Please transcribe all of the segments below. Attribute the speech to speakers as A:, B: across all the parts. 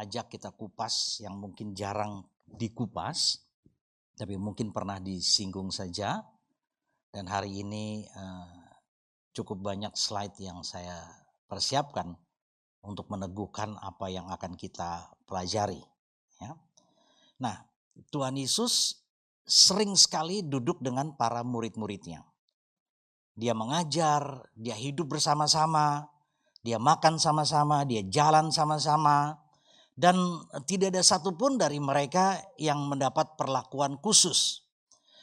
A: ajak kita kupas yang mungkin jarang dikupas, tapi mungkin pernah disinggung saja. Dan hari ini uh, cukup banyak slide yang saya persiapkan untuk meneguhkan apa yang akan kita pelajari. Ya. Nah, Tuhan Yesus sering sekali duduk dengan para murid-muridnya. Dia mengajar, dia hidup bersama-sama, dia makan sama-sama, dia jalan sama-sama, dan tidak ada satupun dari mereka yang mendapat perlakuan khusus.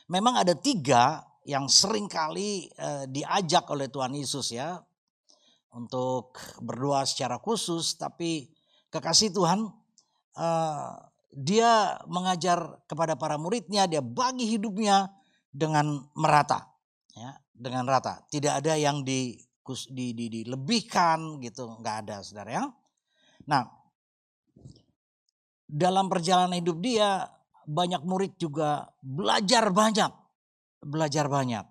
A: Memang ada tiga yang sering kali eh, diajak oleh Tuhan Yesus ya untuk berdoa secara khusus, tapi kekasih Tuhan eh, dia mengajar kepada para muridnya, dia bagi hidupnya dengan merata, ya, dengan rata. Tidak ada yang di di, di, dilebihkan gitu, nggak ada saudara ya. Nah, dalam perjalanan hidup dia banyak murid juga belajar banyak, belajar banyak.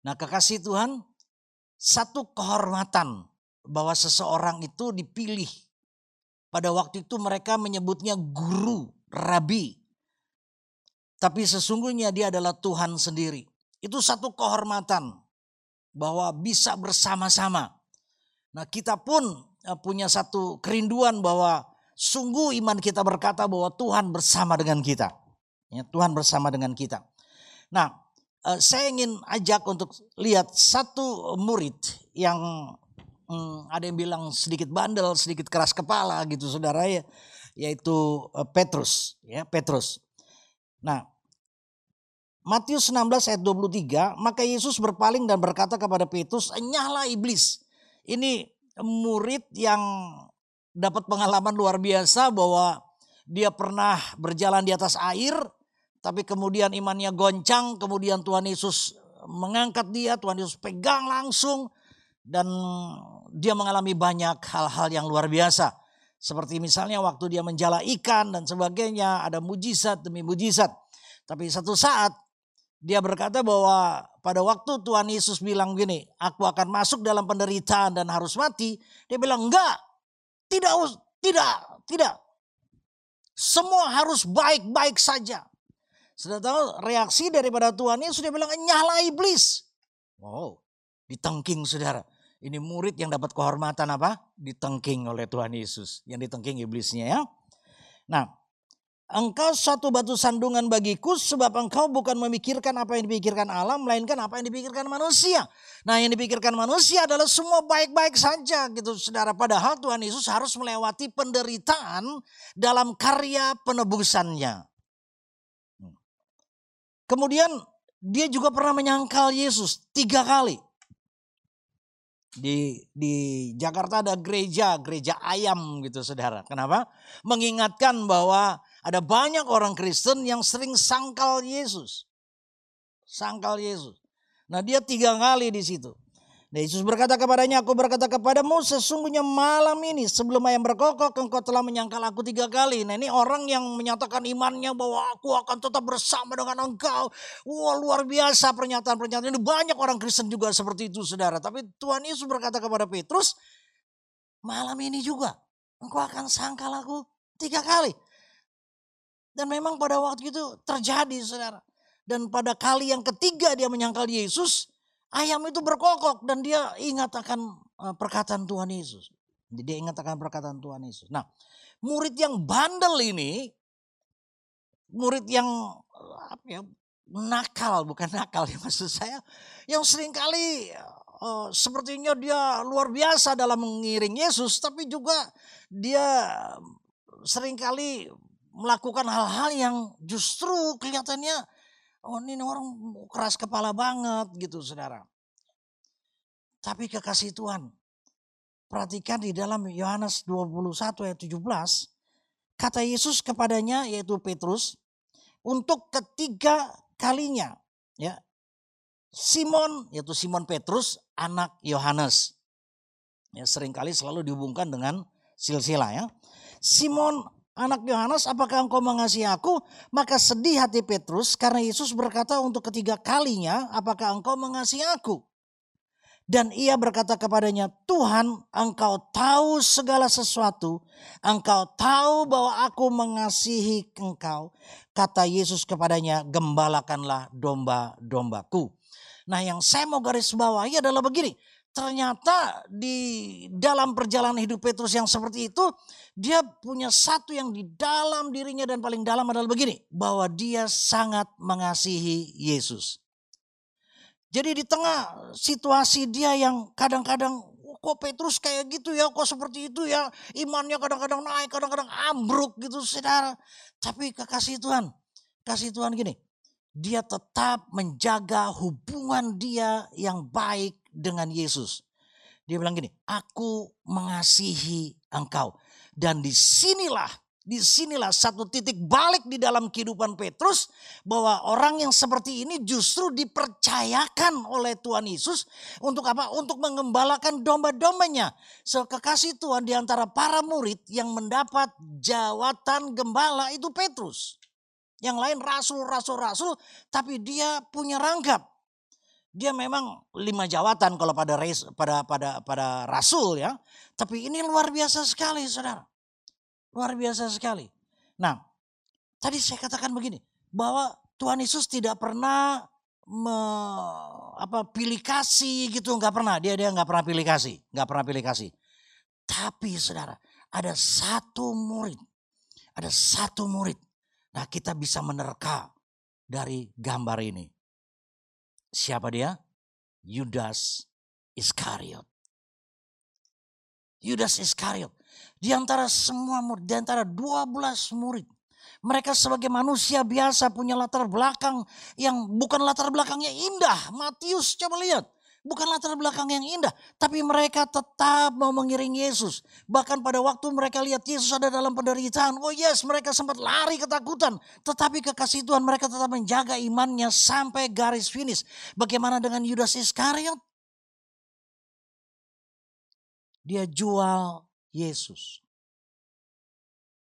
A: Nah, kekasih Tuhan, satu kehormatan bahwa seseorang itu dipilih. Pada waktu itu mereka menyebutnya guru, rabi. Tapi sesungguhnya dia adalah Tuhan sendiri. Itu satu kehormatan bahwa bisa bersama-sama. Nah kita pun eh, punya satu kerinduan bahwa sungguh iman kita berkata bahwa Tuhan bersama dengan kita. Ya, Tuhan bersama dengan kita. Nah eh, saya ingin ajak untuk lihat satu murid yang hmm, ada yang bilang sedikit bandel, sedikit keras kepala gitu saudara ya, yaitu eh, Petrus ya Petrus. Nah Matius 16 ayat 23, maka Yesus berpaling dan berkata kepada Petrus, "Enyahlah iblis." Ini murid yang dapat pengalaman luar biasa bahwa dia pernah berjalan di atas air, tapi kemudian imannya goncang, kemudian Tuhan Yesus mengangkat dia, Tuhan Yesus pegang langsung dan dia mengalami banyak hal-hal yang luar biasa. Seperti misalnya waktu dia menjala ikan dan sebagainya, ada mujizat demi mujizat. Tapi satu saat dia berkata bahwa pada waktu Tuhan Yesus bilang gini, aku akan masuk dalam penderitaan dan harus mati. Dia bilang enggak, tidak, tidak, tidak. Semua harus baik-baik saja. Sudah tahu reaksi daripada Tuhan Yesus dia bilang nyala iblis. Wow, ditengking saudara. Ini murid yang dapat kehormatan apa? Ditengking oleh Tuhan Yesus. Yang ditengking iblisnya ya. Nah Engkau satu batu sandungan bagiku sebab engkau bukan memikirkan apa yang dipikirkan alam melainkan apa yang dipikirkan manusia. Nah yang dipikirkan manusia adalah semua baik-baik saja gitu saudara. Padahal Tuhan Yesus harus melewati penderitaan dalam karya penebusannya. Kemudian dia juga pernah menyangkal Yesus tiga kali. Di, di Jakarta ada gereja, gereja ayam gitu saudara. Kenapa? Mengingatkan bahwa ada banyak orang Kristen yang sering sangkal Yesus. Sangkal Yesus. Nah dia tiga kali di situ. Nah, Yesus berkata kepadanya, aku berkata kepadamu sesungguhnya malam ini sebelum ayam berkokok engkau telah menyangkal aku tiga kali. Nah ini orang yang menyatakan imannya bahwa aku akan tetap bersama dengan engkau. Wah luar biasa pernyataan-pernyataan ini. Banyak orang Kristen juga seperti itu saudara. Tapi Tuhan Yesus berkata kepada Petrus, malam ini juga engkau akan sangkal aku tiga kali. Dan memang pada waktu itu terjadi saudara. Dan pada kali yang ketiga dia menyangkal Yesus, ayam itu berkokok dan dia ingat akan eh, perkataan Tuhan Yesus. Dia ingat akan perkataan Tuhan Yesus. Nah, murid yang bandel ini, murid yang apa ya, nakal, bukan nakal ya maksud saya, yang sering kali uh, sepertinya dia luar biasa dalam mengiring Yesus, tapi juga dia sering kali melakukan hal-hal yang justru kelihatannya oh ini orang keras kepala banget gitu saudara. Tapi kekasih Tuhan, perhatikan di dalam Yohanes 21 ayat 17, kata Yesus kepadanya yaitu Petrus, untuk ketiga kalinya ya Simon yaitu Simon Petrus anak Yohanes. Ya sering kali selalu dihubungkan dengan silsilah ya. Simon anak Yohanes, apakah engkau mengasihi aku? Maka sedih hati Petrus karena Yesus berkata untuk ketiga kalinya, apakah engkau mengasihi aku? Dan ia berkata kepadanya, Tuhan engkau tahu segala sesuatu. Engkau tahu bahwa aku mengasihi engkau. Kata Yesus kepadanya, gembalakanlah domba-dombaku. Nah yang saya mau garis bawahi adalah begini. Ternyata di dalam perjalanan hidup Petrus yang seperti itu, dia punya satu yang di dalam dirinya dan paling dalam adalah begini. Bahwa dia sangat mengasihi Yesus. Jadi di tengah situasi dia yang kadang-kadang kok Petrus kayak gitu ya, kok seperti itu ya, imannya kadang-kadang naik, kadang-kadang ambruk gitu saudara. Tapi kekasih Tuhan, kasih Tuhan gini, dia tetap menjaga hubungan dia yang baik dengan Yesus. Dia bilang gini, aku mengasihi engkau. Dan di sinilah di sinilah satu titik balik di dalam kehidupan Petrus bahwa orang yang seperti ini justru dipercayakan oleh Tuhan Yesus untuk apa? Untuk mengembalakan domba-dombanya. So, kekasih Tuhan di antara para murid yang mendapat jawatan gembala itu Petrus. Yang lain rasul, rasul, rasul, tapi dia punya rangkap. Dia memang lima jawatan kalau pada res, pada pada pada rasul ya. Tapi ini luar biasa sekali, saudara. Luar biasa sekali. Nah, tadi saya katakan begini, bahwa Tuhan Yesus tidak pernah me, apa pilih kasih gitu, nggak pernah. Dia dia nggak pernah pilih kasih, nggak pernah pilih kasih. Tapi saudara, ada satu murid, ada satu murid. Nah kita bisa menerka dari gambar ini. Siapa dia? Yudas Iskariot. Yudas Iskariot. Di antara semua murid, di antara 12 murid. Mereka sebagai manusia biasa punya latar belakang yang bukan latar belakangnya indah. Matius coba lihat. Bukan latar belakang yang indah. Tapi mereka tetap mau mengiring Yesus. Bahkan pada waktu mereka lihat Yesus ada dalam penderitaan. Oh yes mereka sempat lari ketakutan. Tetapi kekasih Tuhan mereka tetap menjaga imannya sampai garis finish. Bagaimana dengan Yudas Iskariot? Dia jual Yesus.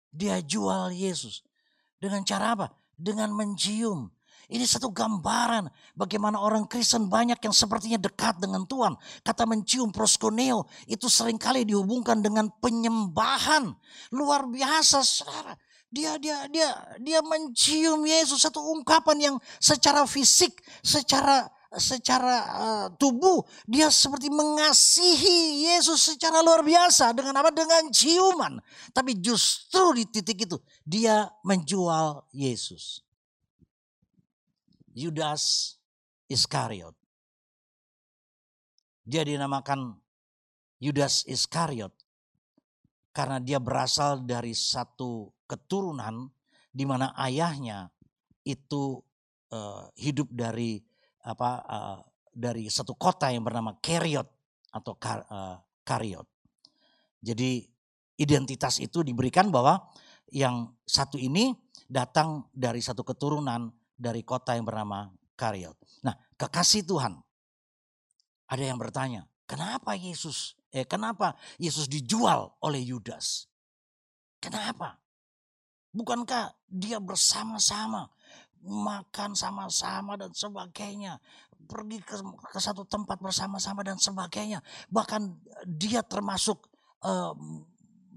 A: Dia jual Yesus. Dengan cara apa? Dengan mencium. Ini satu gambaran bagaimana orang Kristen banyak yang sepertinya dekat dengan Tuhan. Kata mencium proskoneo itu sering kali dihubungkan dengan penyembahan. Luar biasa saudara. Dia dia dia dia mencium Yesus satu ungkapan yang secara fisik, secara secara uh, tubuh dia seperti mengasihi Yesus secara luar biasa dengan apa dengan ciuman tapi justru di titik itu dia menjual Yesus Yudas Iskariot dia dinamakan Yudas Iskariot karena dia berasal dari satu keturunan di mana ayahnya itu uh, hidup dari apa uh, dari satu kota yang bernama Keriot atau Kar, uh, Kariot. Jadi identitas itu diberikan bahwa yang satu ini datang dari satu keturunan dari kota yang bernama Kariot. Nah, kekasih Tuhan. Ada yang bertanya, kenapa Yesus eh kenapa Yesus dijual oleh Yudas? Kenapa? Bukankah dia bersama-sama makan sama-sama dan sebagainya. Pergi ke, ke satu tempat bersama-sama dan sebagainya. Bahkan dia termasuk uh,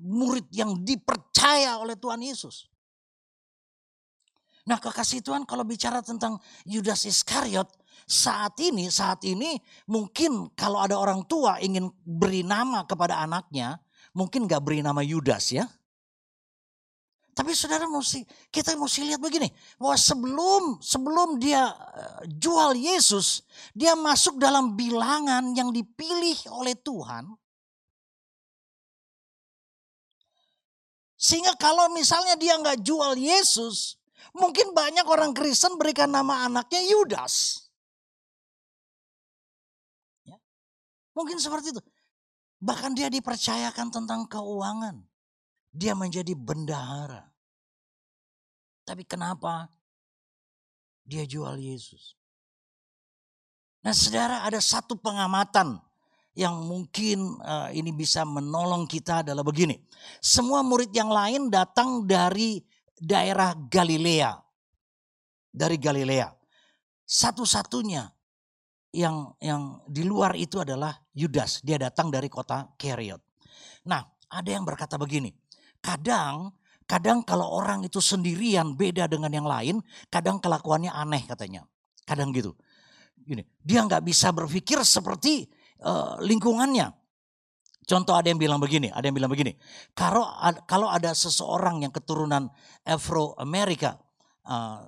A: murid yang dipercaya oleh Tuhan Yesus. Nah kekasih Tuhan kalau bicara tentang Yudas Iskariot saat ini saat ini mungkin kalau ada orang tua ingin beri nama kepada anaknya mungkin gak beri nama Yudas ya tapi saudara mesti kita mesti lihat begini, bahwa sebelum sebelum dia eh, jual Yesus, dia masuk dalam bilangan yang dipilih oleh Tuhan. Sehingga kalau misalnya dia nggak jual Yesus, mungkin banyak orang Kristen berikan nama anaknya Yudas. Ya. Mungkin seperti itu. Bahkan dia dipercayakan tentang keuangan. Dia menjadi bendahara. Tapi kenapa dia jual Yesus? Nah saudara ada satu pengamatan yang mungkin uh, ini bisa menolong kita adalah begini. Semua murid yang lain datang dari daerah Galilea. Dari Galilea. Satu-satunya yang yang di luar itu adalah Yudas. Dia datang dari kota Keriot. Nah, ada yang berkata begini. Kadang kadang kalau orang itu sendirian beda dengan yang lain, kadang kelakuannya aneh katanya. Kadang gitu. Gini, dia nggak bisa berpikir seperti uh, lingkungannya. Contoh ada yang bilang begini, ada yang bilang begini. Kalau kalau ada seseorang yang keturunan Afro Amerika uh,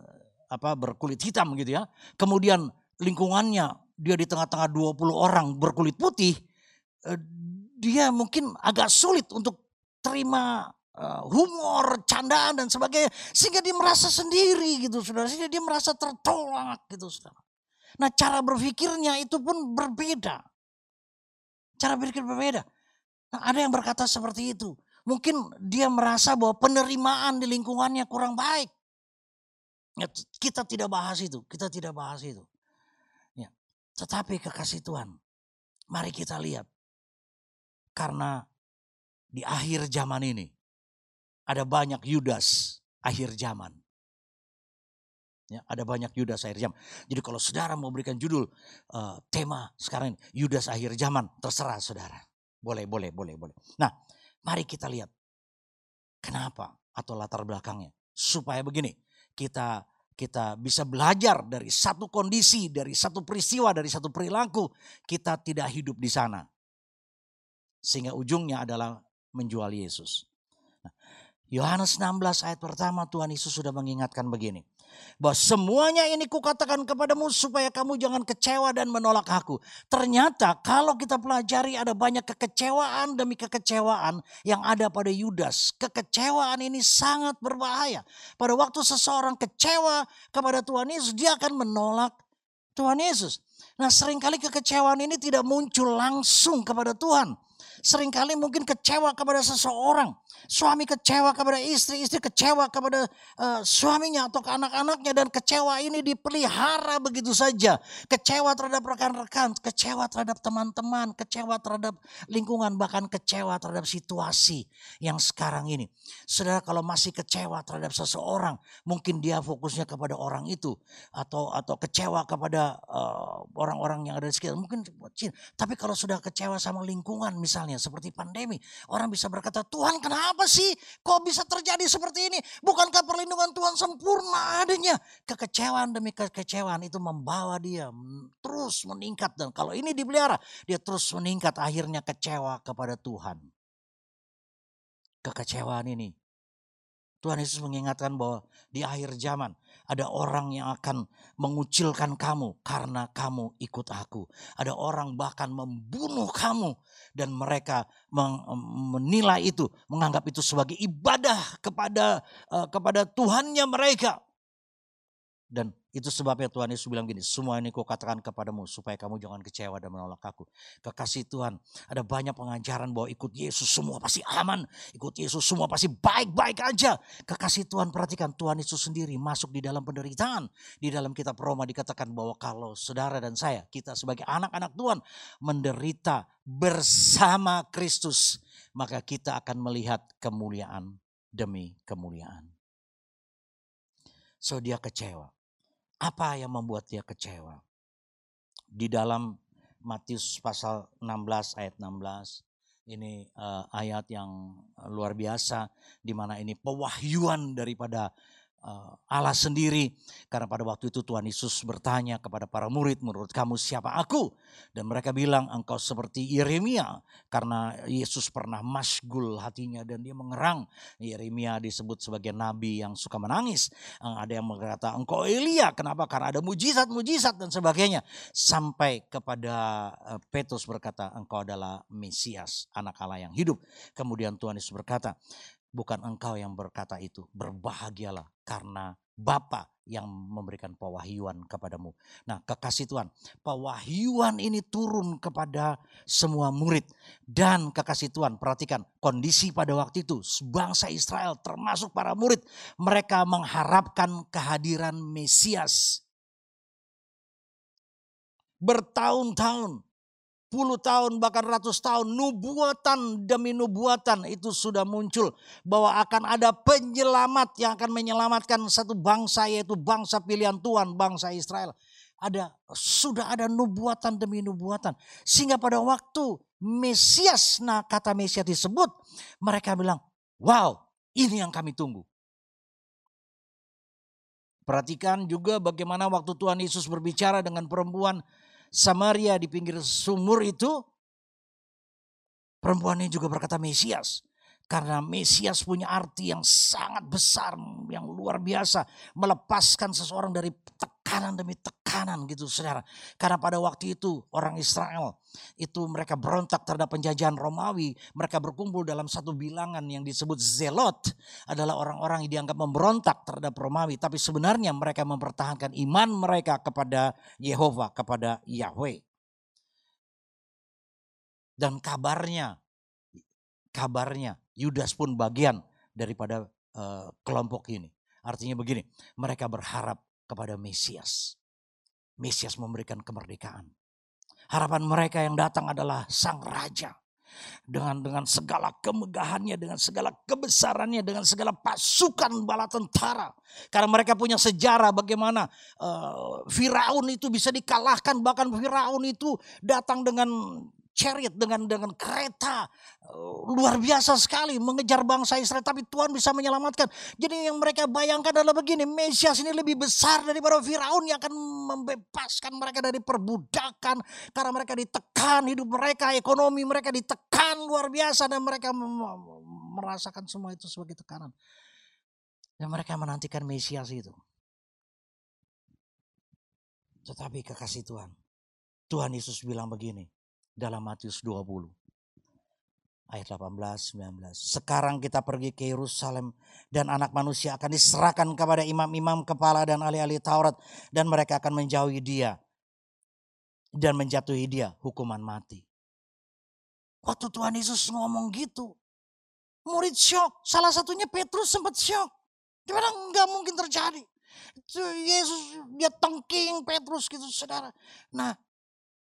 A: apa berkulit hitam gitu ya, kemudian lingkungannya dia di tengah-tengah 20 orang berkulit putih, uh, dia mungkin agak sulit untuk terima uh, humor, candaan dan sebagainya sehingga dia merasa sendiri gitu Saudara, sehingga dia merasa tertolak gitu Saudara. Nah, cara berpikirnya itu pun berbeda. Cara berpikir berbeda. Nah, ada yang berkata seperti itu. Mungkin dia merasa bahwa penerimaan di lingkungannya kurang baik. Ya, kita tidak bahas itu, kita tidak bahas itu. Ya. Tetapi kekasih Tuhan, mari kita lihat. Karena di akhir zaman ini ada banyak Yudas akhir zaman. Ya, ada banyak Yudas akhir zaman. Jadi kalau saudara mau berikan judul uh, tema sekarang Yudas akhir zaman, terserah saudara. Boleh, boleh, boleh, boleh. Nah, mari kita lihat kenapa atau latar belakangnya supaya begini kita kita bisa belajar dari satu kondisi, dari satu peristiwa, dari satu perilaku, kita tidak hidup di sana. Sehingga ujungnya adalah menjual Yesus. Nah, Yohanes 16 ayat pertama Tuhan Yesus sudah mengingatkan begini bahwa semuanya ini kukatakan kepadamu supaya kamu jangan kecewa dan menolak aku. Ternyata kalau kita pelajari ada banyak kekecewaan demi kekecewaan yang ada pada Yudas. Kekecewaan ini sangat berbahaya. Pada waktu seseorang kecewa kepada Tuhan Yesus, dia akan menolak Tuhan Yesus. Nah sering kali kekecewaan ini tidak muncul langsung kepada Tuhan. Seringkali mungkin kecewa kepada seseorang. Suami kecewa kepada istri, istri kecewa kepada uh, suaminya atau ke anak-anaknya. Dan kecewa ini dipelihara begitu saja. Kecewa terhadap rekan-rekan, kecewa terhadap teman-teman, kecewa terhadap lingkungan, bahkan kecewa terhadap situasi yang sekarang ini. Saudara kalau masih kecewa terhadap seseorang, mungkin dia fokusnya kepada orang itu. Atau atau kecewa kepada eh, orang-orang uh, yang ada di sekitar. Mungkin Tapi kalau sudah kecewa sama lingkungan misalnya misalnya seperti pandemi. Orang bisa berkata, Tuhan kenapa sih kok bisa terjadi seperti ini? Bukankah perlindungan Tuhan sempurna adanya? Kekecewaan demi kekecewaan itu membawa dia terus meningkat. Dan kalau ini dipelihara, dia terus meningkat akhirnya kecewa kepada Tuhan. Kekecewaan ini Tuhan Yesus mengingatkan bahwa di akhir zaman ada orang yang akan mengucilkan kamu karena kamu ikut aku. Ada orang bahkan membunuh kamu dan mereka menilai itu, menganggap itu sebagai ibadah kepada uh, kepada Tuhannya mereka. Dan itu sebabnya Tuhan Yesus bilang gini, semua ini kau katakan kepadamu supaya kamu jangan kecewa dan menolak aku. Kekasih Tuhan, ada banyak pengajaran bahwa ikut Yesus semua pasti aman. Ikut Yesus semua pasti baik-baik aja. Kekasih Tuhan perhatikan Tuhan Yesus sendiri masuk di dalam penderitaan. Di dalam kitab Roma dikatakan bahwa kalau saudara dan saya, kita sebagai anak-anak Tuhan menderita bersama Kristus. Maka kita akan melihat kemuliaan demi kemuliaan. So dia kecewa apa yang membuat dia kecewa? Di dalam Matius pasal 16 ayat 16 ini uh, ayat yang luar biasa di mana ini pewahyuan daripada Eh, Allah sendiri. Karena pada waktu itu Tuhan Yesus bertanya kepada para murid, menurut kamu siapa aku? Dan mereka bilang engkau seperti Yeremia. Karena Yesus pernah masgul hatinya dan dia mengerang. Yeremia disebut sebagai nabi yang suka menangis. Eh, ada yang berkata engkau Elia. Kenapa? Karena ada mujizat-mujizat dan sebagainya. Sampai kepada eh, Petrus berkata engkau adalah Mesias, anak Allah yang hidup. Kemudian Tuhan Yesus berkata, bukan engkau yang berkata itu. Berbahagialah karena Bapa yang memberikan pewahyuan kepadamu. Nah kekasih Tuhan, pewahyuan ini turun kepada semua murid. Dan kekasih Tuhan, perhatikan kondisi pada waktu itu. Bangsa Israel termasuk para murid. Mereka mengharapkan kehadiran Mesias. Bertahun-tahun puluh tahun bahkan ratus tahun nubuatan demi nubuatan itu sudah muncul bahwa akan ada penyelamat yang akan menyelamatkan satu bangsa yaitu bangsa pilihan Tuhan bangsa Israel ada sudah ada nubuatan demi nubuatan. Sehingga pada waktu Mesias, nah kata Mesias disebut, mereka bilang, wow ini yang kami tunggu. Perhatikan juga bagaimana waktu Tuhan Yesus berbicara dengan perempuan Samaria di pinggir sumur itu. Perempuan ini juga berkata Mesias. Karena Mesias punya arti yang sangat besar, yang luar biasa. Melepaskan seseorang dari tekanan demi tekanan gitu saudara. Karena pada waktu itu orang Israel itu mereka berontak terhadap penjajahan Romawi. Mereka berkumpul dalam satu bilangan yang disebut Zelot. Adalah orang-orang yang dianggap memberontak terhadap Romawi. Tapi sebenarnya mereka mempertahankan iman mereka kepada Yehova, kepada Yahweh. Dan kabarnya, kabarnya Yudas pun bagian daripada uh, kelompok ini. Artinya begini, mereka berharap kepada Mesias. Mesias memberikan kemerdekaan. Harapan mereka yang datang adalah sang raja dengan dengan segala kemegahannya, dengan segala kebesarannya, dengan segala pasukan bala tentara. Karena mereka punya sejarah bagaimana uh, Firaun itu bisa dikalahkan, bahkan Firaun itu datang dengan chariot dengan dengan kereta eh, luar biasa sekali mengejar bangsa Israel tapi Tuhan bisa menyelamatkan. Jadi yang mereka bayangkan adalah begini, Mesias ini lebih besar daripada Firaun yang akan membebaskan mereka dari perbudakan karena mereka ditekan hidup mereka, ekonomi mereka ditekan luar biasa dan mereka merasakan semua itu sebagai tekanan. Dan mereka menantikan Mesias itu. Tetapi kekasih Tuhan, Tuhan Yesus bilang begini, dalam Matius 20 ayat 18 19. Sekarang kita pergi ke Yerusalem dan anak manusia akan diserahkan kepada imam-imam kepala dan ahli-ahli Taurat dan mereka akan menjauhi dia dan menjatuhi dia hukuman mati. Waktu Tuhan Yesus ngomong gitu, murid syok. Salah satunya Petrus sempat syok. Gimana nggak mungkin terjadi? Yesus dia tengking Petrus gitu saudara. Nah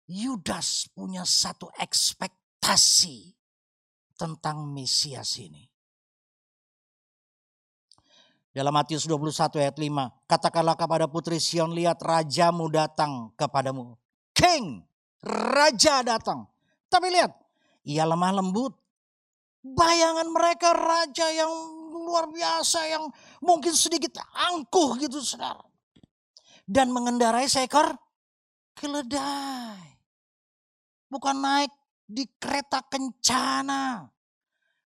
A: Yudas punya satu ekspektasi tentang Mesias ini. Dalam Matius 21 ayat 5, katakanlah kepada putri Sion, lihat rajamu datang kepadamu. King, raja datang. Tapi lihat, ia lemah lembut. Bayangan mereka raja yang luar biasa, yang mungkin sedikit angkuh gitu saudara. Dan mengendarai seekor keledai. Bukan naik di kereta kencana.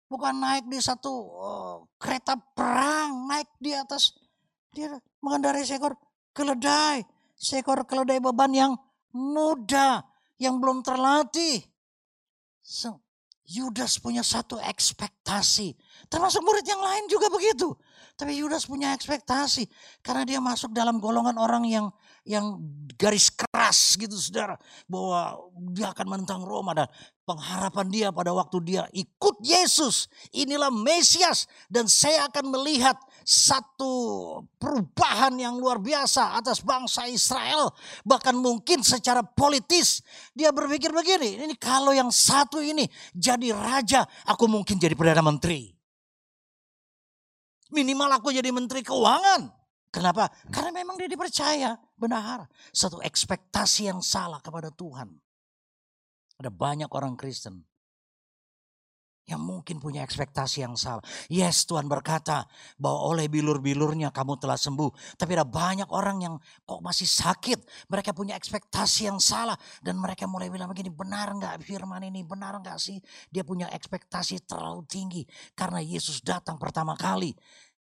A: Bukan naik di satu uh, kereta perang. Naik di atas. Dia mengendarai seekor keledai. Seekor keledai beban yang muda. Yang belum terlatih. So, Yudas punya satu ekspektasi. Termasuk murid yang lain juga begitu. Tapi Yudas punya ekspektasi. Karena dia masuk dalam golongan orang yang yang garis keras gitu saudara. Bahwa dia akan menentang Roma dan pengharapan dia pada waktu dia ikut Yesus. Inilah Mesias dan saya akan melihat satu perubahan yang luar biasa atas bangsa Israel. Bahkan mungkin secara politis dia berpikir begini. Ini kalau yang satu ini jadi raja aku mungkin jadi Perdana Menteri. Minimal aku jadi Menteri Keuangan. Kenapa? Karena memang dia dipercaya benar. Satu ekspektasi yang salah kepada Tuhan. Ada banyak orang Kristen yang mungkin punya ekspektasi yang salah. Yes, Tuhan berkata bahwa oleh bilur-bilurnya kamu telah sembuh. Tapi ada banyak orang yang kok masih sakit. Mereka punya ekspektasi yang salah. Dan mereka mulai bilang begini, benar nggak firman ini? Benar nggak sih? Dia punya ekspektasi terlalu tinggi. Karena Yesus datang pertama kali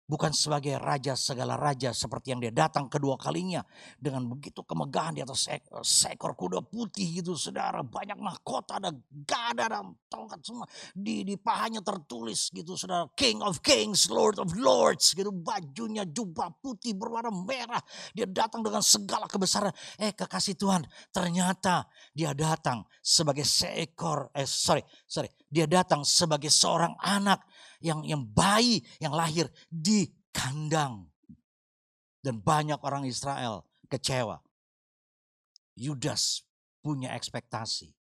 A: Bukan sebagai raja segala raja seperti yang dia datang kedua kalinya. Dengan begitu kemegahan di atas seekor kuda putih gitu saudara. Banyak mahkota, ada gada dan tongkat semua. Di, di pahanya tertulis gitu saudara. King of kings, Lord of lords gitu. Bajunya jubah putih berwarna merah. Dia datang dengan segala kebesaran. Eh kekasih Tuhan ternyata dia datang sebagai seekor, eh sorry, sorry. Dia datang sebagai seorang anak yang yang bayi yang lahir di kandang. Dan banyak orang Israel kecewa. Yudas punya ekspektasi.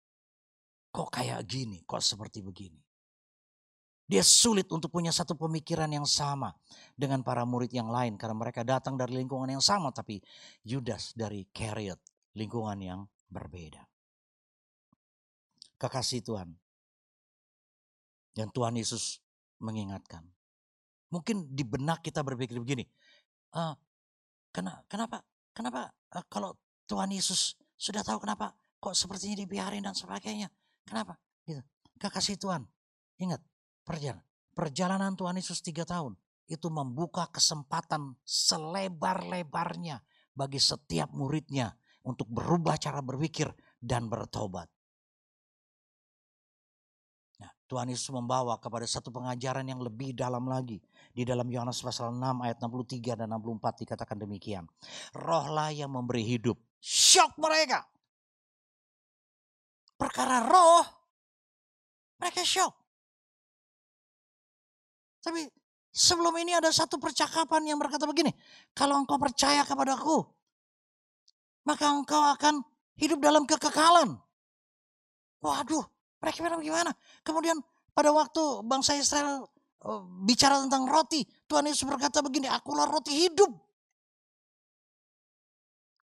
A: Kok kayak gini? Kok seperti begini? Dia sulit untuk punya satu pemikiran yang sama dengan para murid yang lain karena mereka datang dari lingkungan yang sama tapi Yudas dari Keriot lingkungan yang berbeda. Kekasih Tuhan. Dan Tuhan Yesus mengingatkan. Mungkin di benak kita berpikir begini, uh, kenapa, kenapa uh, kalau Tuhan Yesus sudah tahu kenapa kok sepertinya dibiarin dan sebagainya. Kenapa? Gitu. Kekasih Tuhan. Ingat, perjalanan, perjalanan Tuhan Yesus tiga tahun itu membuka kesempatan selebar-lebarnya bagi setiap muridnya untuk berubah cara berpikir dan bertobat. Tuhan Yesus membawa kepada satu pengajaran yang lebih dalam lagi. Di dalam Yohanes pasal 6 ayat 63 dan 64 dikatakan demikian. Rohlah yang memberi hidup. Syok mereka. Perkara roh, mereka syok. Tapi sebelum ini ada satu percakapan yang berkata begini. Kalau engkau percaya kepadaku, maka engkau akan hidup dalam kekekalan. Waduh, mereka bilang gimana? Kemudian pada waktu bangsa Israel uh, bicara tentang roti, Tuhan Yesus berkata begini, akulah roti hidup.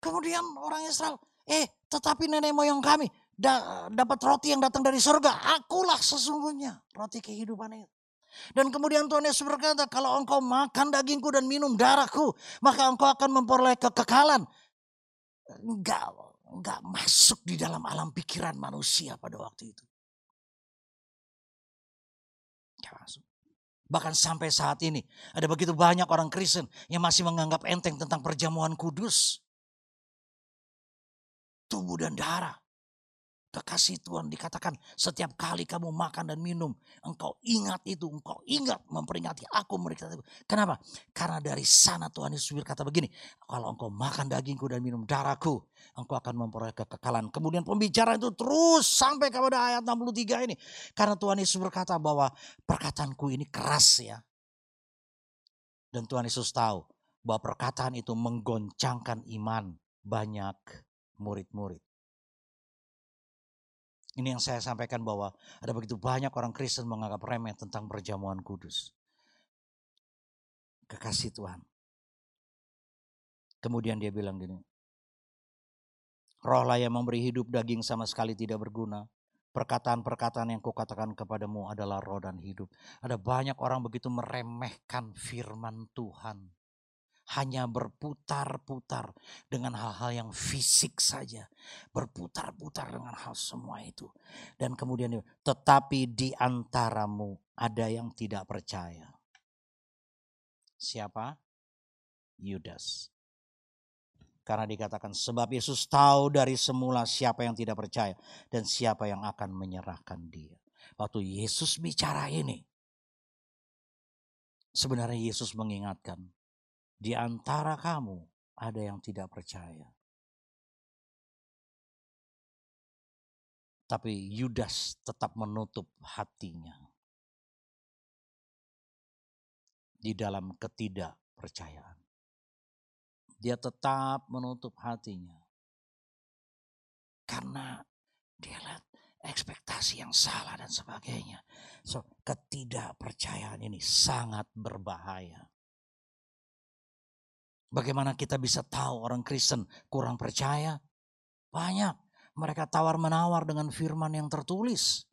A: Kemudian orang Israel, eh tetapi nenek moyang kami da, dapat roti yang datang dari surga. Akulah sesungguhnya roti kehidupan itu. Dan kemudian Tuhan Yesus berkata, kalau engkau makan dagingku dan minum darahku, maka engkau akan memperoleh kekekalan enggak enggak masuk di dalam alam pikiran manusia pada waktu itu. Bahkan sampai saat ini ada begitu banyak orang Kristen yang masih menganggap enteng tentang perjamuan kudus. Tubuh dan darah kekasih Tuhan dikatakan setiap kali kamu makan dan minum, engkau ingat itu, engkau ingat memperingati aku mereka. Kenapa? Karena dari sana Tuhan Yesus berkata begini, kalau engkau makan dagingku dan minum darahku, engkau akan memperoleh kekekalan. Kemudian pembicaraan itu terus sampai kepada ayat 63 ini. Karena Tuhan Yesus berkata bahwa perkataanku ini keras ya. Dan Tuhan Yesus tahu bahwa perkataan itu menggoncangkan iman banyak murid-murid. Ini yang saya sampaikan bahwa ada begitu banyak orang Kristen menganggap remeh tentang perjamuan kudus. Kekasih Tuhan. Kemudian dia bilang gini. Rohlah yang memberi hidup daging sama sekali tidak berguna. Perkataan-perkataan yang kukatakan kepadamu adalah roh dan hidup. Ada banyak orang begitu meremehkan firman Tuhan hanya berputar-putar dengan hal-hal yang fisik saja. Berputar-putar dengan hal semua itu. Dan kemudian, tetapi di antaramu ada yang tidak percaya. Siapa? Yudas. Karena dikatakan sebab Yesus tahu dari semula siapa yang tidak percaya dan siapa yang akan menyerahkan dia. Waktu Yesus bicara ini, sebenarnya Yesus mengingatkan di antara kamu ada yang tidak percaya. Tapi Yudas tetap menutup hatinya di dalam ketidakpercayaan. Dia tetap menutup hatinya karena dia lihat ekspektasi yang salah dan sebagainya. So, ketidakpercayaan ini sangat berbahaya. Bagaimana kita bisa tahu orang Kristen kurang percaya? Banyak. Mereka tawar-menawar dengan firman yang tertulis.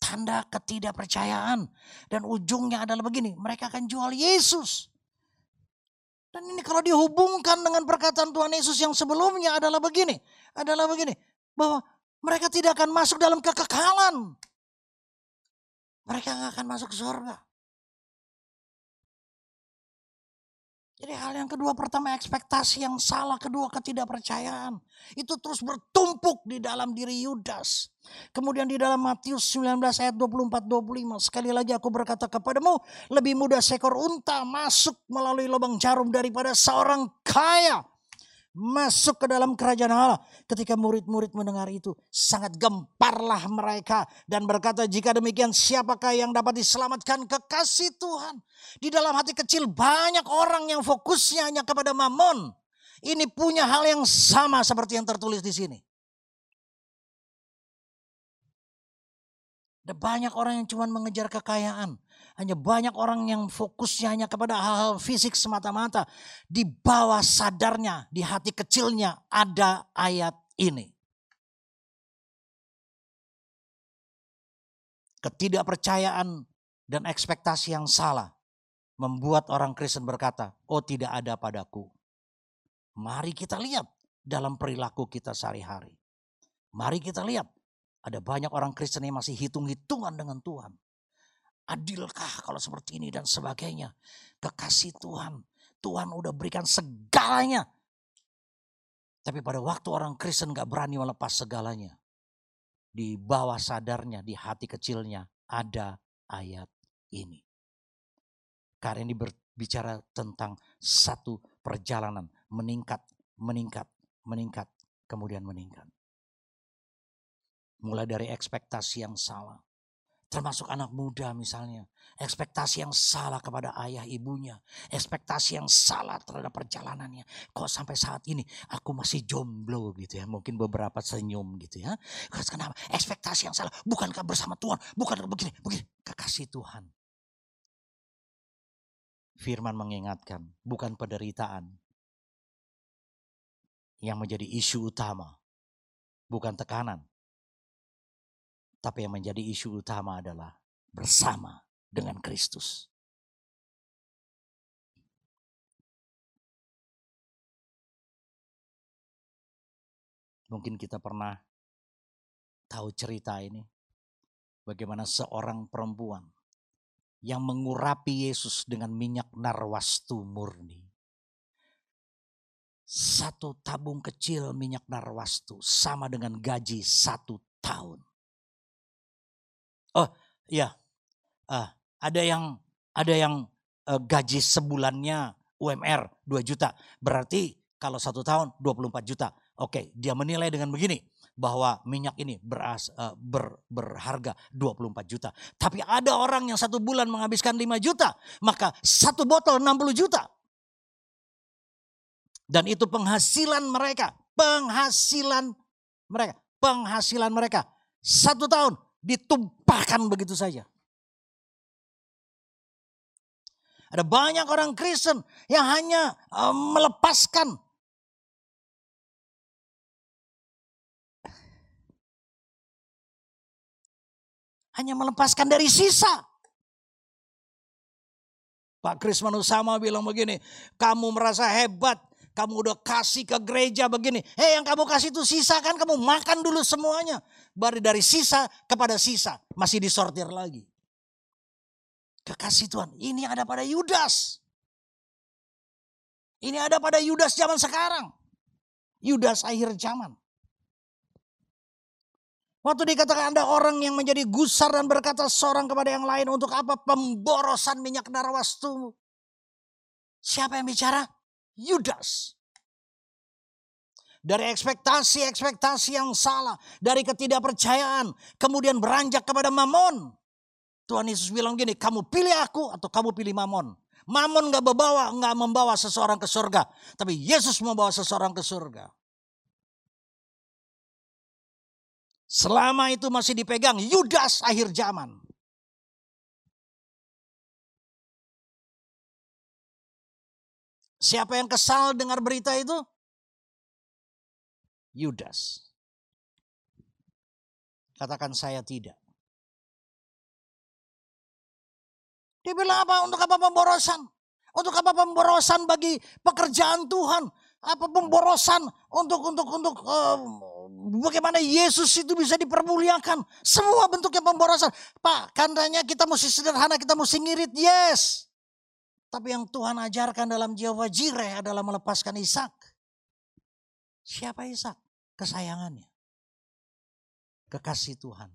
A: Tanda ketidakpercayaan. Dan ujungnya adalah begini, mereka akan jual Yesus. Dan ini kalau dihubungkan dengan perkataan Tuhan Yesus yang sebelumnya adalah begini. Adalah begini, bahwa mereka tidak akan masuk dalam kekekalan. Mereka nggak akan masuk surga. Jadi hal yang kedua pertama ekspektasi yang salah, kedua ketidakpercayaan. Itu terus bertumpuk di dalam diri Yudas. Kemudian di dalam Matius 19 ayat 24-25. Sekali lagi aku berkata kepadamu, lebih mudah seekor unta masuk melalui lubang jarum daripada seorang kaya masuk ke dalam kerajaan Allah. Ketika murid-murid mendengar itu, sangat gemparlah mereka dan berkata, "Jika demikian, siapakah yang dapat diselamatkan kekasih Tuhan?" Di dalam hati kecil banyak orang yang fokusnya hanya kepada mamon. Ini punya hal yang sama seperti yang tertulis di sini. Ada banyak orang yang cuma mengejar kekayaan. Hanya banyak orang yang fokusnya hanya kepada hal-hal fisik semata-mata. Di bawah sadarnya, di hati kecilnya ada ayat ini. Ketidakpercayaan dan ekspektasi yang salah membuat orang Kristen berkata, "Oh, tidak ada padaku." Mari kita lihat dalam perilaku kita sehari-hari. Mari kita lihat ada banyak orang Kristen yang masih hitung-hitungan dengan Tuhan. Adilkah kalau seperti ini dan sebagainya. Kekasih Tuhan. Tuhan udah berikan segalanya. Tapi pada waktu orang Kristen gak berani melepas segalanya. Di bawah sadarnya, di hati kecilnya ada ayat ini. Karena ini berbicara tentang satu perjalanan meningkat, meningkat, meningkat, kemudian meningkat. Mulai dari ekspektasi yang salah. Termasuk anak muda misalnya. Ekspektasi yang salah kepada ayah ibunya. Ekspektasi yang salah terhadap perjalanannya. Kok sampai saat ini aku masih jomblo gitu ya. Mungkin beberapa senyum gitu ya. Kenapa? Ekspektasi yang salah. Bukankah bersama Tuhan? Bukankah begini, begini. Kekasih Tuhan. Firman mengingatkan. Bukan penderitaan. Yang menjadi isu utama. Bukan tekanan tapi yang menjadi isu utama adalah bersama dengan Kristus. Mungkin kita pernah tahu cerita ini. Bagaimana seorang perempuan yang mengurapi Yesus dengan minyak narwastu murni. Satu tabung kecil minyak narwastu sama dengan gaji satu tahun. Oh iya, uh, ada yang ada yang uh, gaji sebulannya UMR 2 juta. Berarti kalau satu tahun 24 juta. Oke, dia menilai dengan begini bahwa minyak ini beras, uh, ber, berharga 24 juta. Tapi ada orang yang satu bulan menghabiskan 5 juta, maka satu botol 60 juta. Dan itu penghasilan mereka, penghasilan mereka, penghasilan mereka. Satu tahun ditumpahkan begitu saja. Ada banyak orang Kristen yang hanya uh, melepaskan hanya melepaskan dari sisa. Pak Krisman Usama bilang begini, kamu merasa hebat, kamu udah kasih ke gereja begini. Hei yang kamu kasih itu sisa kan kamu makan dulu semuanya. Baru dari sisa kepada sisa. Masih disortir lagi. Kekasih Tuhan. Ini ada pada Yudas. Ini ada pada Yudas zaman sekarang. Yudas akhir zaman. Waktu dikatakan ada orang yang menjadi gusar dan berkata seorang kepada yang lain untuk apa pemborosan minyak narwastu. Siapa yang bicara? Yudas. Dari ekspektasi-ekspektasi yang salah, dari ketidakpercayaan, kemudian beranjak kepada mamon. Tuhan Yesus bilang gini, kamu pilih aku atau kamu pilih mamon. Mamon gak membawa, gak membawa seseorang ke surga. Tapi Yesus membawa seseorang ke surga. Selama itu masih dipegang Yudas akhir zaman. Siapa yang kesal dengar berita itu? Yudas. Katakan saya tidak. Dia bilang apa? Untuk apa pemborosan? Untuk apa pemborosan bagi pekerjaan Tuhan? Apa pemborosan untuk untuk untuk uh, bagaimana Yesus itu bisa dipermuliakan? Semua bentuknya pemborosan. Pak, kandanya kita mesti sederhana, kita mesti ngirit. Yes. Tapi yang Tuhan ajarkan dalam jiwa jireh adalah melepaskan Ishak. Siapa Ishak? Kesayangannya. Kekasih Tuhan.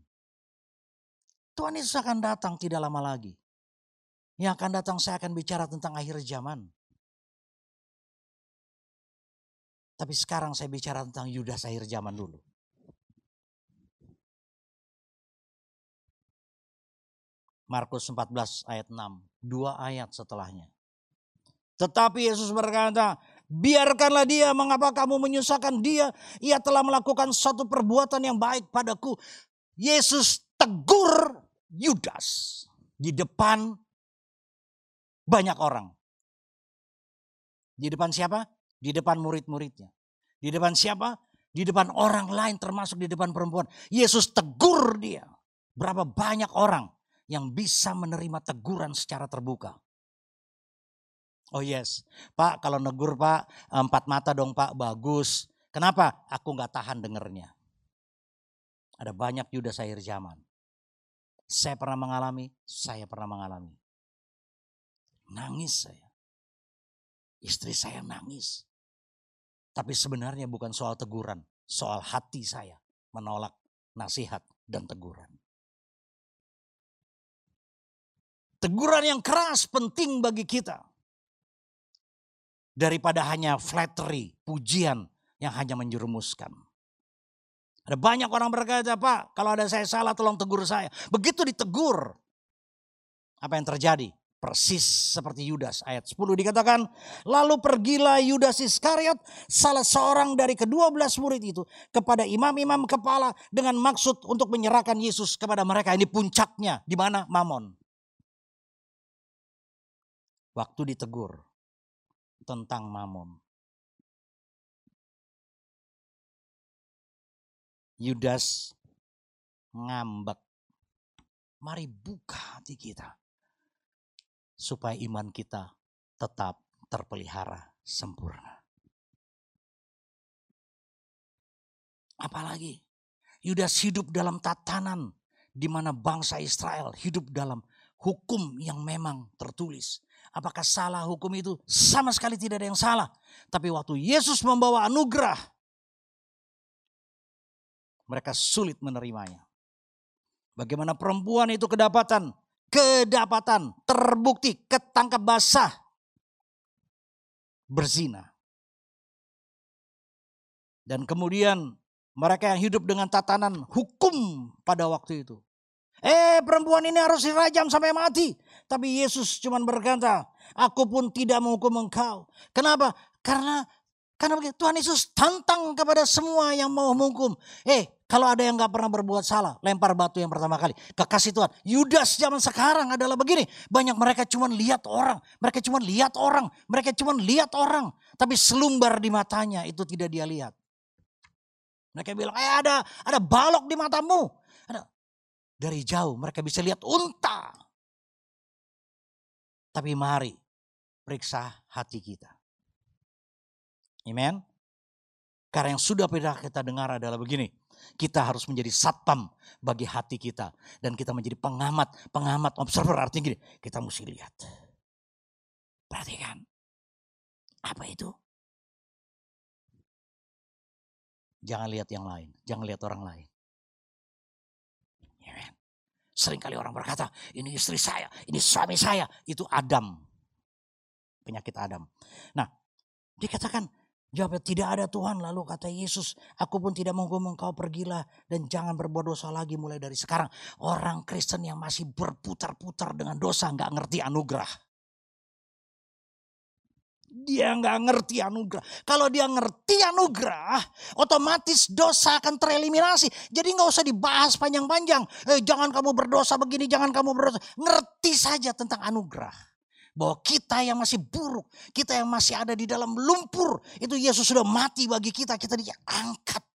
A: Tuhan Yesus akan datang tidak lama lagi. Yang akan datang saya akan bicara tentang akhir zaman. Tapi sekarang saya bicara tentang Yudas akhir zaman dulu. Markus 14 ayat 6 dua ayat setelahnya. Tetapi Yesus berkata, biarkanlah dia, mengapa kamu menyusahkan dia? Ia telah melakukan suatu perbuatan yang baik padaku. Yesus tegur Yudas di depan banyak orang. Di depan siapa? Di depan murid-muridnya. Di depan siapa? Di depan orang lain termasuk di depan perempuan. Yesus tegur dia. Berapa banyak orang yang bisa menerima teguran secara terbuka. Oh yes, Pak kalau negur Pak empat mata dong Pak bagus. Kenapa? Aku nggak tahan dengernya. Ada banyak Yudas akhir zaman. Saya pernah mengalami, saya pernah mengalami. Nangis saya. Istri saya nangis. Tapi sebenarnya bukan soal teguran, soal hati saya menolak nasihat dan teguran. Teguran yang keras penting bagi kita daripada hanya flattery, pujian yang hanya menjerumuskan. Ada banyak orang berkata, Pak, kalau ada saya salah tolong tegur saya. Begitu ditegur, apa yang terjadi? Persis seperti Yudas ayat 10 dikatakan. Lalu pergilah Yudas Iskariot salah seorang dari kedua belas murid itu kepada imam-imam kepala dengan maksud untuk menyerahkan Yesus kepada mereka. Ini puncaknya di mana Mamon. Waktu ditegur tentang mamon. Yudas ngambek. Mari buka hati kita. Supaya iman kita tetap terpelihara sempurna. Apalagi Yudas hidup dalam tatanan di mana bangsa Israel hidup dalam hukum yang memang tertulis. Apakah salah hukum itu? Sama sekali tidak ada yang salah. Tapi waktu Yesus membawa anugerah, mereka sulit menerimanya. Bagaimana perempuan itu kedapatan, kedapatan, terbukti, ketangkap basah, berzina. Dan kemudian mereka yang hidup dengan tatanan hukum pada waktu itu. Eh perempuan ini harus dirajam sampai mati. Tapi Yesus cuma berkata, aku pun tidak menghukum engkau. Kenapa? Karena karena Tuhan Yesus tantang kepada semua yang mau menghukum. Eh, kalau ada yang gak pernah berbuat salah, lempar batu yang pertama kali. Kekasih Tuhan. Yudas zaman sekarang adalah begini. Banyak mereka cuma lihat orang. Mereka cuma lihat orang. Mereka cuma lihat orang. Tapi selumbar di matanya itu tidak dia lihat. Mereka bilang, eh ada ada balok di matamu. Dari jauh mereka bisa lihat unta. Tapi mari periksa hati kita. Amen. Karena yang sudah pernah kita dengar adalah begini. Kita harus menjadi satpam bagi hati kita. Dan kita menjadi pengamat. Pengamat, observer artinya gini. Kita mesti lihat. Perhatikan. Apa itu? Jangan lihat yang lain. Jangan lihat orang lain. Sering kali orang berkata, ini istri saya, ini suami saya. Itu Adam. Penyakit Adam. Nah, dikatakan, jawabnya tidak ada Tuhan. Lalu kata Yesus, aku pun tidak menghukum engkau pergilah. Dan jangan berbuat dosa lagi mulai dari sekarang. Orang Kristen yang masih berputar-putar dengan dosa nggak ngerti anugerah. Dia nggak ngerti anugerah. Kalau dia ngerti anugerah, otomatis dosa akan tereliminasi. Jadi nggak usah dibahas panjang-panjang. Eh, jangan kamu berdosa begini, jangan kamu berdosa. Ngerti saja tentang anugerah. Bahwa kita yang masih buruk, kita yang masih ada di dalam lumpur, itu Yesus sudah mati bagi kita. Kita diangkat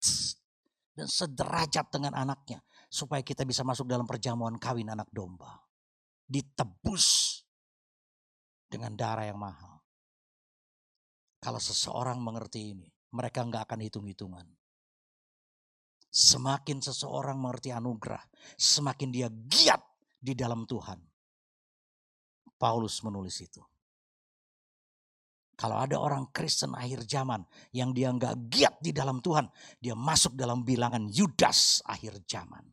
A: dan sederajat dengan anaknya. Supaya kita bisa masuk dalam perjamuan kawin anak domba. Ditebus dengan darah yang mahal. Kalau seseorang mengerti ini, mereka nggak akan hitung-hitungan. Semakin seseorang mengerti anugerah, semakin dia giat di dalam Tuhan. Paulus menulis itu. Kalau ada orang Kristen akhir zaman yang dia nggak giat di dalam Tuhan, dia masuk dalam bilangan Yudas akhir zaman.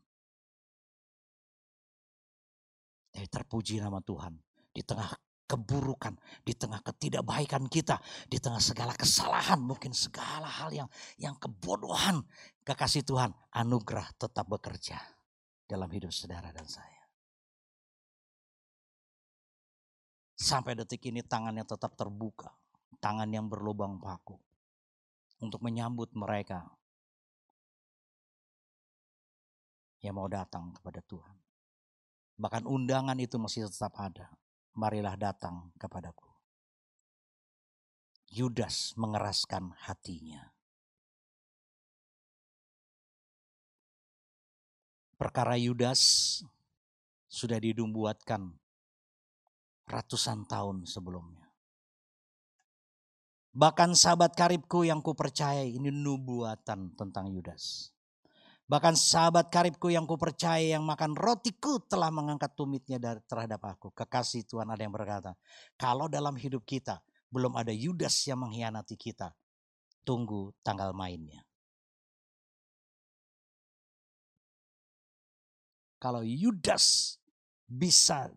A: Tapi terpuji nama Tuhan di tengah keburukan, di tengah ketidakbaikan kita, di tengah segala kesalahan, mungkin segala hal yang yang kebodohan, kekasih Tuhan, anugerah tetap bekerja dalam hidup saudara dan saya. Sampai detik ini tangannya tetap terbuka, tangan yang berlubang paku untuk menyambut mereka yang mau datang kepada Tuhan. Bahkan undangan itu masih tetap ada marilah datang kepadaku. Yudas mengeraskan hatinya. Perkara Yudas sudah didumbuatkan ratusan tahun sebelumnya. Bahkan sahabat karibku yang kupercayai ini nubuatan tentang Yudas. Bahkan sahabat karibku yang kupercaya yang makan rotiku telah mengangkat tumitnya terhadap aku. Kekasih Tuhan ada yang berkata, kalau dalam hidup kita belum ada Yudas yang mengkhianati kita, tunggu tanggal mainnya. Kalau Yudas bisa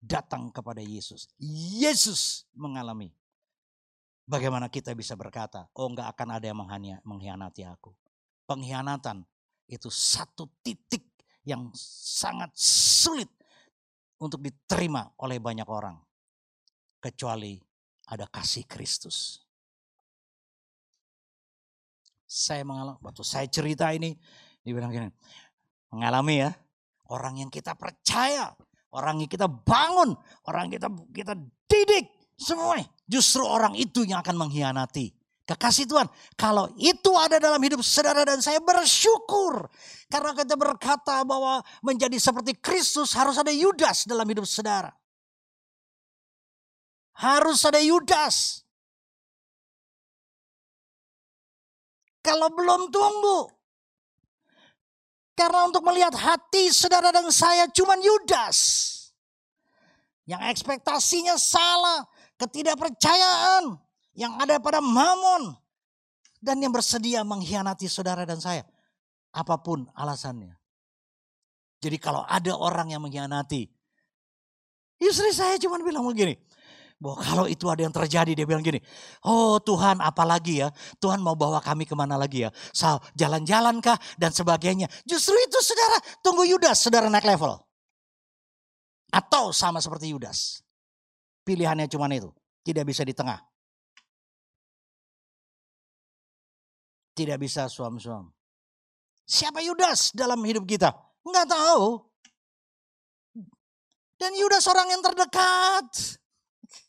A: datang kepada Yesus, Yesus mengalami Bagaimana kita bisa berkata, oh enggak akan ada yang mengkhianati aku. Pengkhianatan itu satu titik yang sangat sulit untuk diterima oleh banyak orang. Kecuali ada kasih Kristus. Saya mengalami, waktu saya cerita ini, dibilang gini, mengalami ya, orang yang kita percaya, orang yang kita bangun, orang yang kita kita didik, semua justru orang itu yang akan mengkhianati. Kekasih Tuhan, kalau itu ada dalam hidup saudara dan saya bersyukur. Karena kita berkata bahwa menjadi seperti Kristus harus ada Yudas dalam hidup saudara. Harus ada Yudas. Kalau belum tunggu. Karena untuk melihat hati saudara dan saya cuma Yudas. Yang ekspektasinya salah ketidakpercayaan yang ada pada mamon dan yang bersedia mengkhianati saudara dan saya. Apa pun alasannya. Jadi kalau ada orang yang mengkhianati, istri saya cuma bilang begini, bahwa kalau itu ada yang terjadi dia bilang gini, oh Tuhan apalagi ya, Tuhan mau bawa kami ke mana lagi ya, so, jalan-jalan kah dan sebagainya. Justru itu saudara, tunggu Yudas, saudara naik level. Atau sama seperti Yudas. Pilihannya cuma itu. Tidak bisa di tengah. Tidak bisa suam-suam. Siapa Yudas dalam hidup kita? Enggak tahu. Dan Yudas orang yang terdekat.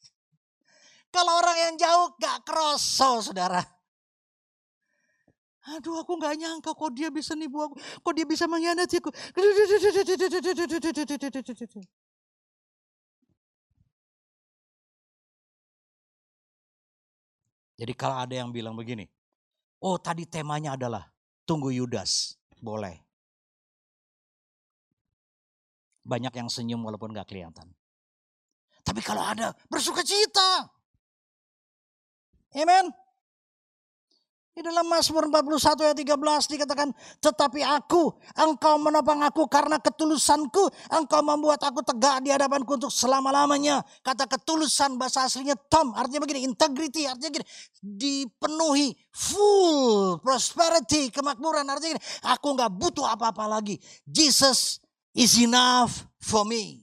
A: Kalau orang yang jauh gak kroso saudara. Aduh aku gak nyangka kok dia bisa nipu aku. Kok dia bisa mengkhianati aku. Jadi kalau ada yang bilang begini, oh tadi temanya adalah tunggu Yudas, boleh. Banyak yang senyum walaupun gak kelihatan. Tapi kalau ada bersuka cita. Amen. Di dalam Mazmur 41 ayat 13 dikatakan, tetapi aku, engkau menopang aku karena ketulusanku, engkau membuat aku tegak di hadapanku untuk selama-lamanya. Kata ketulusan bahasa aslinya tom, artinya begini, integrity, artinya begini, dipenuhi full prosperity, kemakmuran, artinya gini, aku nggak butuh apa-apa lagi. Jesus is enough for me.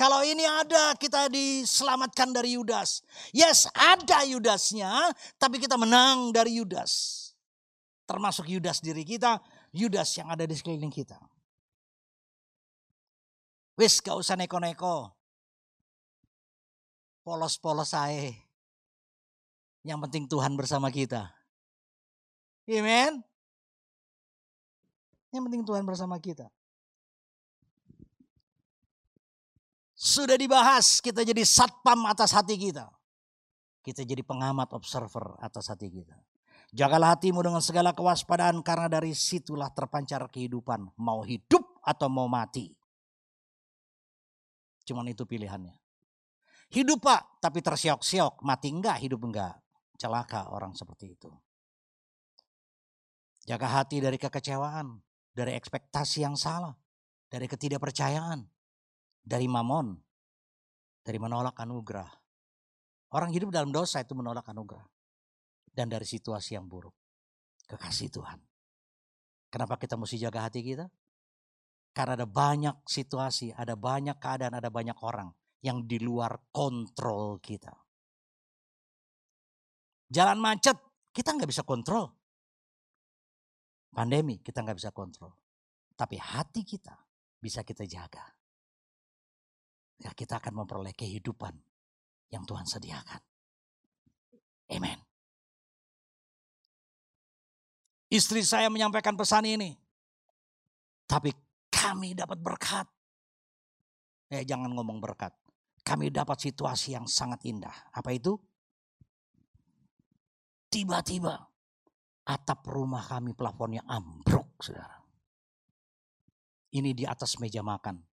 A: Kalau ini ada kita diselamatkan dari Yudas. Yes ada Yudasnya tapi kita menang dari Yudas. Termasuk Yudas diri kita, Yudas yang ada di sekeliling kita. Wis gak usah neko-neko. Polos-polos saya. Yang penting Tuhan bersama kita. Amen. Yang penting Tuhan bersama kita. Sudah dibahas, kita jadi satpam atas hati kita. Kita jadi pengamat observer atas hati kita. Jagalah hatimu dengan segala kewaspadaan karena dari situlah terpancar kehidupan. Mau hidup atau mau mati. Cuman itu pilihannya. Hidup pak, tapi tersiok-siok. Mati enggak, hidup enggak. Celaka orang seperti itu. Jaga hati dari kekecewaan, dari ekspektasi yang salah, dari ketidakpercayaan, dari mamon, dari menolak anugerah. Orang hidup dalam dosa itu menolak anugerah. Dan dari situasi yang buruk. Kekasih Tuhan. Kenapa kita mesti jaga hati kita? Karena ada banyak situasi, ada banyak keadaan, ada banyak orang yang di luar kontrol kita. Jalan macet, kita nggak bisa kontrol. Pandemi, kita nggak bisa kontrol. Tapi hati kita bisa kita jaga ya kita akan memperoleh kehidupan yang Tuhan sediakan. Amen. Istri saya menyampaikan pesan ini. Tapi kami dapat berkat. Eh jangan ngomong berkat. Kami dapat situasi yang sangat indah. Apa itu? Tiba-tiba atap rumah kami plafonnya ambruk, saudara. Ini di atas meja makan.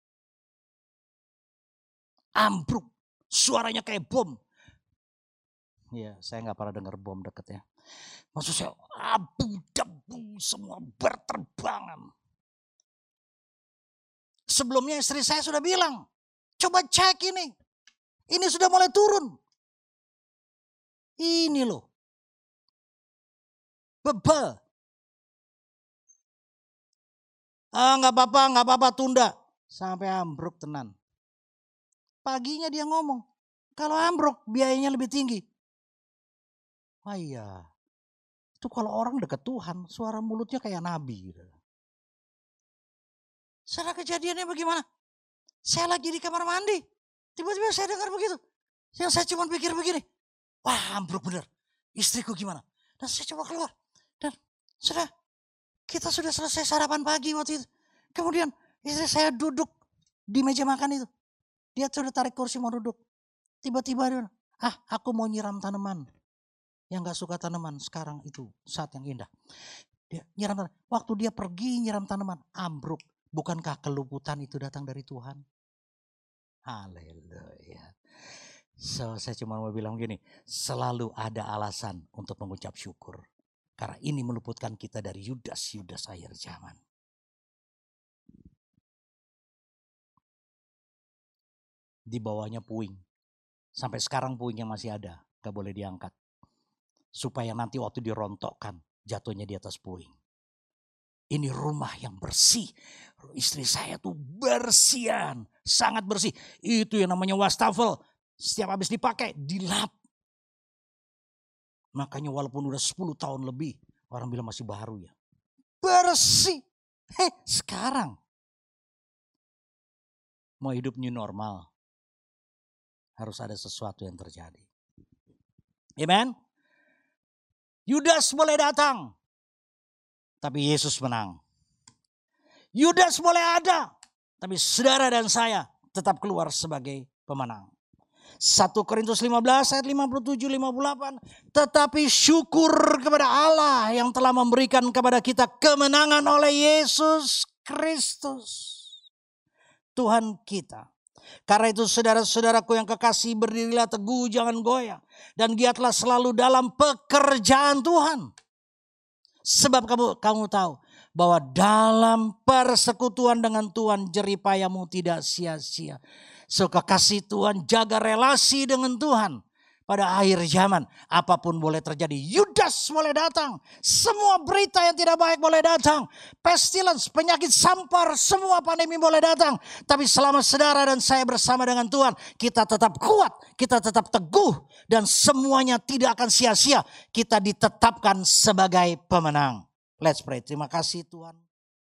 A: Ambruk, suaranya kayak bom. Iya, saya nggak pernah dengar bom deket ya. Maksud saya abu debu semua berterbangan. Sebelumnya istri saya sudah bilang, coba cek ini. Ini sudah mulai turun. Ini loh. Bebel. Ah nggak apa-apa, nggak apa-apa tunda. Sampai ambruk tenan. Paginya dia ngomong, kalau ambruk biayanya lebih tinggi. Ah iya, itu kalau orang dekat Tuhan, suara mulutnya kayak nabi. Gitu. Kejadiannya bagaimana? Saya lagi di kamar mandi. Tiba-tiba saya dengar begitu. Yang saya cuma pikir begini. Wah ambruk bener. Istriku gimana? Dan saya coba keluar. Dan sudah kita sudah selesai sarapan pagi waktu itu. Kemudian istri saya duduk di meja makan itu. Dia sudah tarik kursi mau duduk. Tiba-tiba dia ah aku mau nyiram tanaman. Yang gak suka tanaman sekarang itu saat yang indah. Dia nyiram tanaman. Waktu dia pergi nyiram tanaman, ambruk. Bukankah keluputan itu datang dari Tuhan? Haleluya. So, saya cuma mau bilang gini, selalu ada alasan untuk mengucap syukur. Karena ini meluputkan kita dari Yudas-Yudas akhir zaman. Di bawahnya puing. Sampai sekarang puingnya masih ada. Gak boleh diangkat. Supaya nanti waktu dirontokkan jatuhnya di atas puing. Ini rumah yang bersih. Istri saya tuh bersihan. Sangat bersih. Itu yang namanya wastafel. Setiap habis dipakai dilap. Makanya walaupun udah 10 tahun lebih, orang bilang masih baru ya. Bersih. Hei, sekarang mau hidup new normal, harus ada sesuatu yang terjadi. Amen. Yudas boleh datang, tapi Yesus menang. Yudas boleh ada, tapi saudara dan saya tetap keluar sebagai pemenang. 1 Korintus 15 ayat 57 58 tetapi syukur kepada Allah yang telah memberikan kepada kita kemenangan oleh Yesus Kristus Tuhan kita karena itu saudara-saudaraku yang kekasih berdirilah teguh jangan goyah. Dan giatlah selalu dalam pekerjaan Tuhan. Sebab kamu kamu tahu bahwa dalam persekutuan dengan Tuhan jeripayamu tidak sia-sia. Suka kasih Tuhan, jaga relasi dengan Tuhan. Pada akhir zaman, apa pun boleh terjadi. Yudas boleh datang. Semua berita yang tidak baik boleh datang. Pestilence, penyakit sampar, semua pandemi boleh datang. Tapi selama saudara dan saya bersama dengan Tuhan, kita tetap kuat, kita tetap teguh. Dan semuanya tidak akan sia-sia. Kita ditetapkan sebagai pemenang. Let's pray. Terima kasih Tuhan.